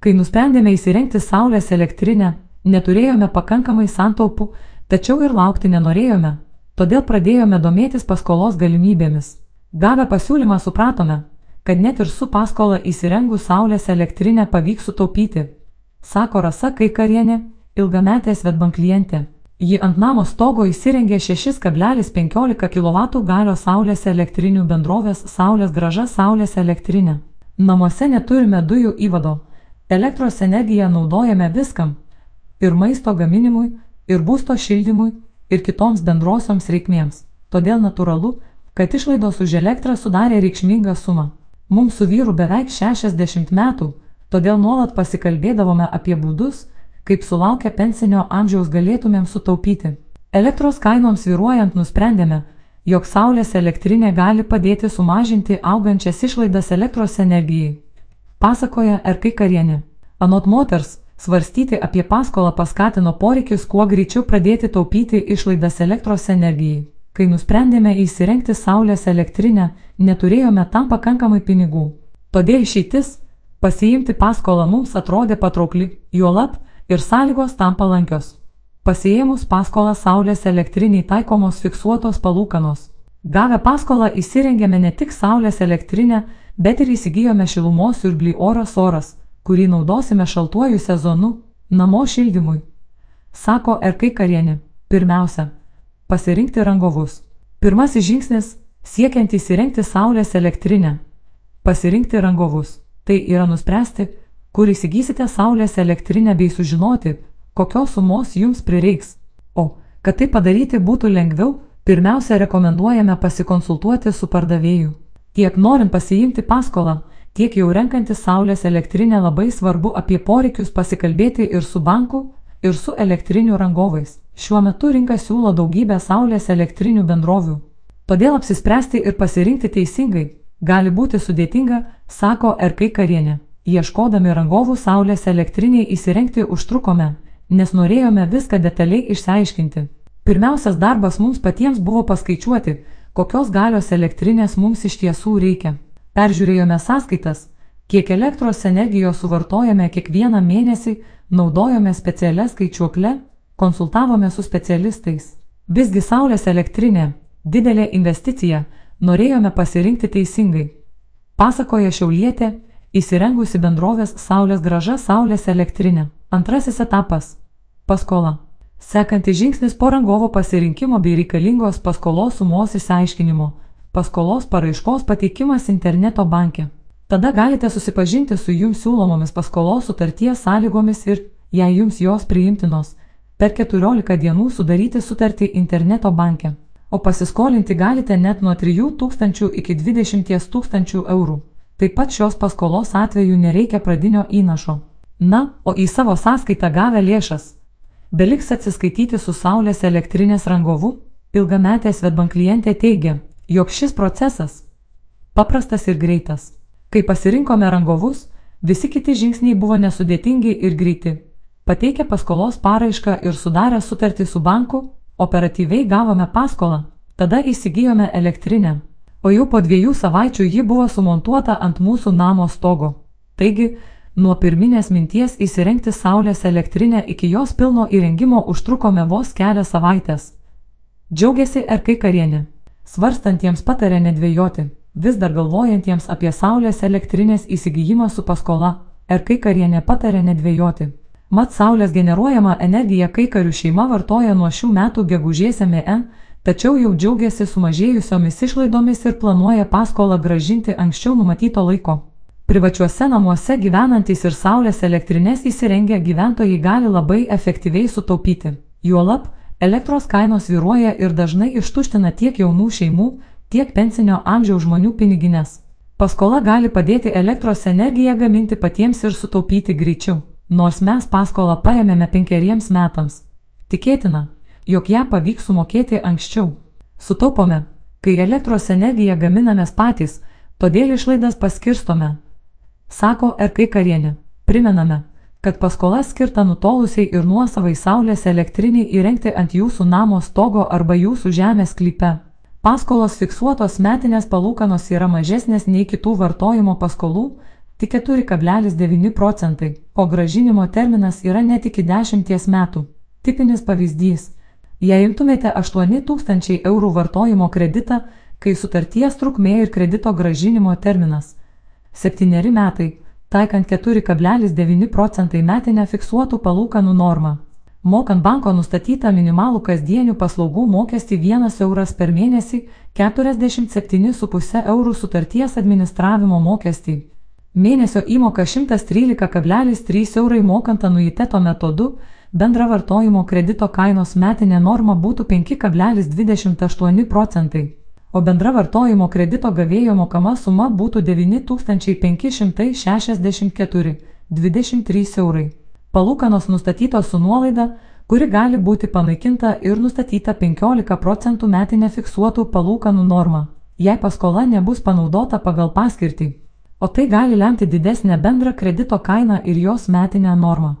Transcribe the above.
Kai nusprendėme įsirengti saulės elektrinę, neturėjome pakankamai santaupų, tačiau ir laukti nenorėjome, todėl pradėjome domėtis paskolos galimybėmis. Gavę pasiūlymą supratome, kad net ir su paskola įsirengus saulės elektrinę pavyks sutaupyti, sako Rasa Kaikarienė, ilgametė Svetbank klientė. Ji ant namo stogo įsirengė 6,15 kW galio saulės elektrinių bendrovės Saulės graža saulės elektrinė. Namuose neturime dujų įvado. Elektros energiją naudojame viskam - ir maisto gaminimui, ir būsto šildymui, ir kitoms bendrosioms reikmėms. Todėl natūralu, kad išlaidos už elektrą sudarė reikšmingą sumą. Mums su vyru beveik 60 metų, todėl nuolat pasikalbėdavome apie būdus, kaip sulaukę pensinio amžiaus galėtumėm sutaupyti. Elektros kainoms viruojant nusprendėme, jog saulės elektrinė gali padėti sumažinti augančias išlaidas elektros energijai. Pasakoja RK Karienė. Anot moters, svarstyti apie paskolą paskatino poreikis kuo greičiau pradėti taupyti išlaidas elektros energijai. Kai nusprendėme įsirengti saulės elektrinę, neturėjome tam pakankamai pinigų. Todėl išeitis - pasiimti paskolą mums atrodė patraukli, juolab, ir sąlygos tam palankios. Pasijėmus paskolą saulės elektriniai taikomos fiksuotos palūkanos. Gavę paskolą įsirengėme ne tik saulės elektrinę, bet ir įsigijome šilumos siurblį oras oras, kurį naudosime šaltuoju sezonu, namo šildymui. Sako RK Karienė. Pirmiausia, pasirinkti rangovus. Pirmasis žingsnis - siekiant įsirengti saulės elektrinę. Pasirinkti rangovus. Tai yra nuspręsti, kur įsigysite saulės elektrinę bei sužinoti, kokios sumos jums prireiks. O, kad tai padaryti būtų lengviau, pirmiausia rekomenduojame pasikonsultuoti su pardavėju. Tiek norint pasiimti paskolą, tiek jau renkantis saulės elektrinę labai svarbu apie poreikius pasikalbėti ir su banku, ir su elektrinių rangovais. Šiuo metu rinka siūlo daugybę saulės elektrinių bendrovių. Todėl apsispręsti ir pasirinkti teisingai gali būti sudėtinga, sako RK Karienė. Ieškodami rangovų saulės elektriniai įsirengti užtrukome, nes norėjome viską detaliai išsiaiškinti. Pirmiausias darbas mums patiems buvo paskaičiuoti, kokios galios elektrinės mums iš tiesų reikia. Peržiūrėjome sąskaitas, kiek elektros energijos suvartojame kiekvieną mėnesį, naudojome specialią skaičiuoklę, konsultavome su specialistais. Visgi saulės elektrinė - didelė investicija, norėjome pasirinkti teisingai. Pasakoja Šiaulietė, įsirengusi bendrovės Saulės graža Saulės elektrinė. Antrasis etapas - paskola. Sekantis žingsnis po rangovo pasirinkimo bei reikalingos paskolos sumos išsiaiškinimo - paskolos paraiškos pateikimas interneto banke. Tada galite susipažinti su jums siūlomomis paskolos sutarties sąlygomis ir, jei jums jos priimtinos, per 14 dienų sudaryti sutartį interneto banke. O pasiskolinti galite net nuo 3000 iki 20 tūkstančių eurų. Taip pat šios paskolos atveju nereikia pradinio įnašo. Na, o į savo sąskaitą gavę lėšas. Beliks atsiskaityti su Saulės elektrinės rangovu, ilgametė Svetbank klientė teigia, jog šis procesas paprastas ir greitas. Kai pasirinkome rangovus, visi kiti žingsniai buvo nesudėtingi ir greiti. Pateikę paskolos paraišką ir sudarę sutartį su banku, operatyviai gavome paskolą, tada įsigijome elektrinę o jau po dviejų savaičių ji buvo sumontuota ant mūsų namo stogo. Taigi, nuo pirminės minties įsirengti saulės elektrinę iki jos pilno įrengimo užtrukome vos kelias savaitės. Džiaugiasi RK karienė. Svarstantiems patarė nedvėjoti, vis dar galvojantiems apie saulės elektrinės įsigijimą su paskola, RK karienė patarė nedvėjoti. Mat saulės generuojama energija kai karių šeima vartoja nuo šių metų gegužės MN tačiau jau džiaugiasi sumažėjusiomis išlaidomis ir planuoja paskolą gražinti anksčiau numatyto laiko. Privačiuose namuose gyvenantys ir saulės elektrinės įsirengę gyventojai gali labai efektyviai sutaupyti. Juolab, elektros kainos vyruoja ir dažnai ištuština tiek jaunų šeimų, tiek pensinio amžiaus žmonių pinigines. Paskola gali padėti elektros energiją gaminti patiems ir sutaupyti greičiau, nors mes paskolą paėmėme penkeriems metams. Tikėtina, jog ją pavyks sumokėti anksčiau. Sutaupome, kai elektros energiją gaminamės patys, todėl išlaidas paskirstome. Sako RK karienė. Primename, kad paskola skirta nutolusiai ir nuosavai saulės elektriniai įrengti ant jūsų namo stogo arba jūsų žemės klype. Paskolos fiksuotos metinės palūkanos yra mažesnės nei kitų vartojimo paskolų, tik 4,9 procentai, o gražinimo terminas yra net iki 10 metų. Tipinis pavyzdys. Jei imtumėte 8000 eurų vartojimo kreditą, kai sutarties trukmė ir kredito gražinimo terminas 7 metai, taikant 4,9 procentai metinę fiksuotų palūkanų normą. Mokant banko nustatytą minimalų kasdienių paslaugų mokestį 1 euras per mėnesį, 47,5 eurų sutarties administravimo mokestį. Mėnesio įmoka 113,3 eurai mokant anuiteto metodu, bendra vartojimo kredito kainos metinė norma būtų 5,28 procentai o bendra vartojimo kredito gavėjo mokama suma būtų 9564,23 eurai. Palūkanos nustatytos su nuolaida, kuri gali būti panaikinta ir nustatyta 15 procentų metinė fiksuotų palūkanų norma, jei paskola nebus panaudota pagal paskirtį, o tai gali lemti didesnę bendrą kredito kainą ir jos metinę normą.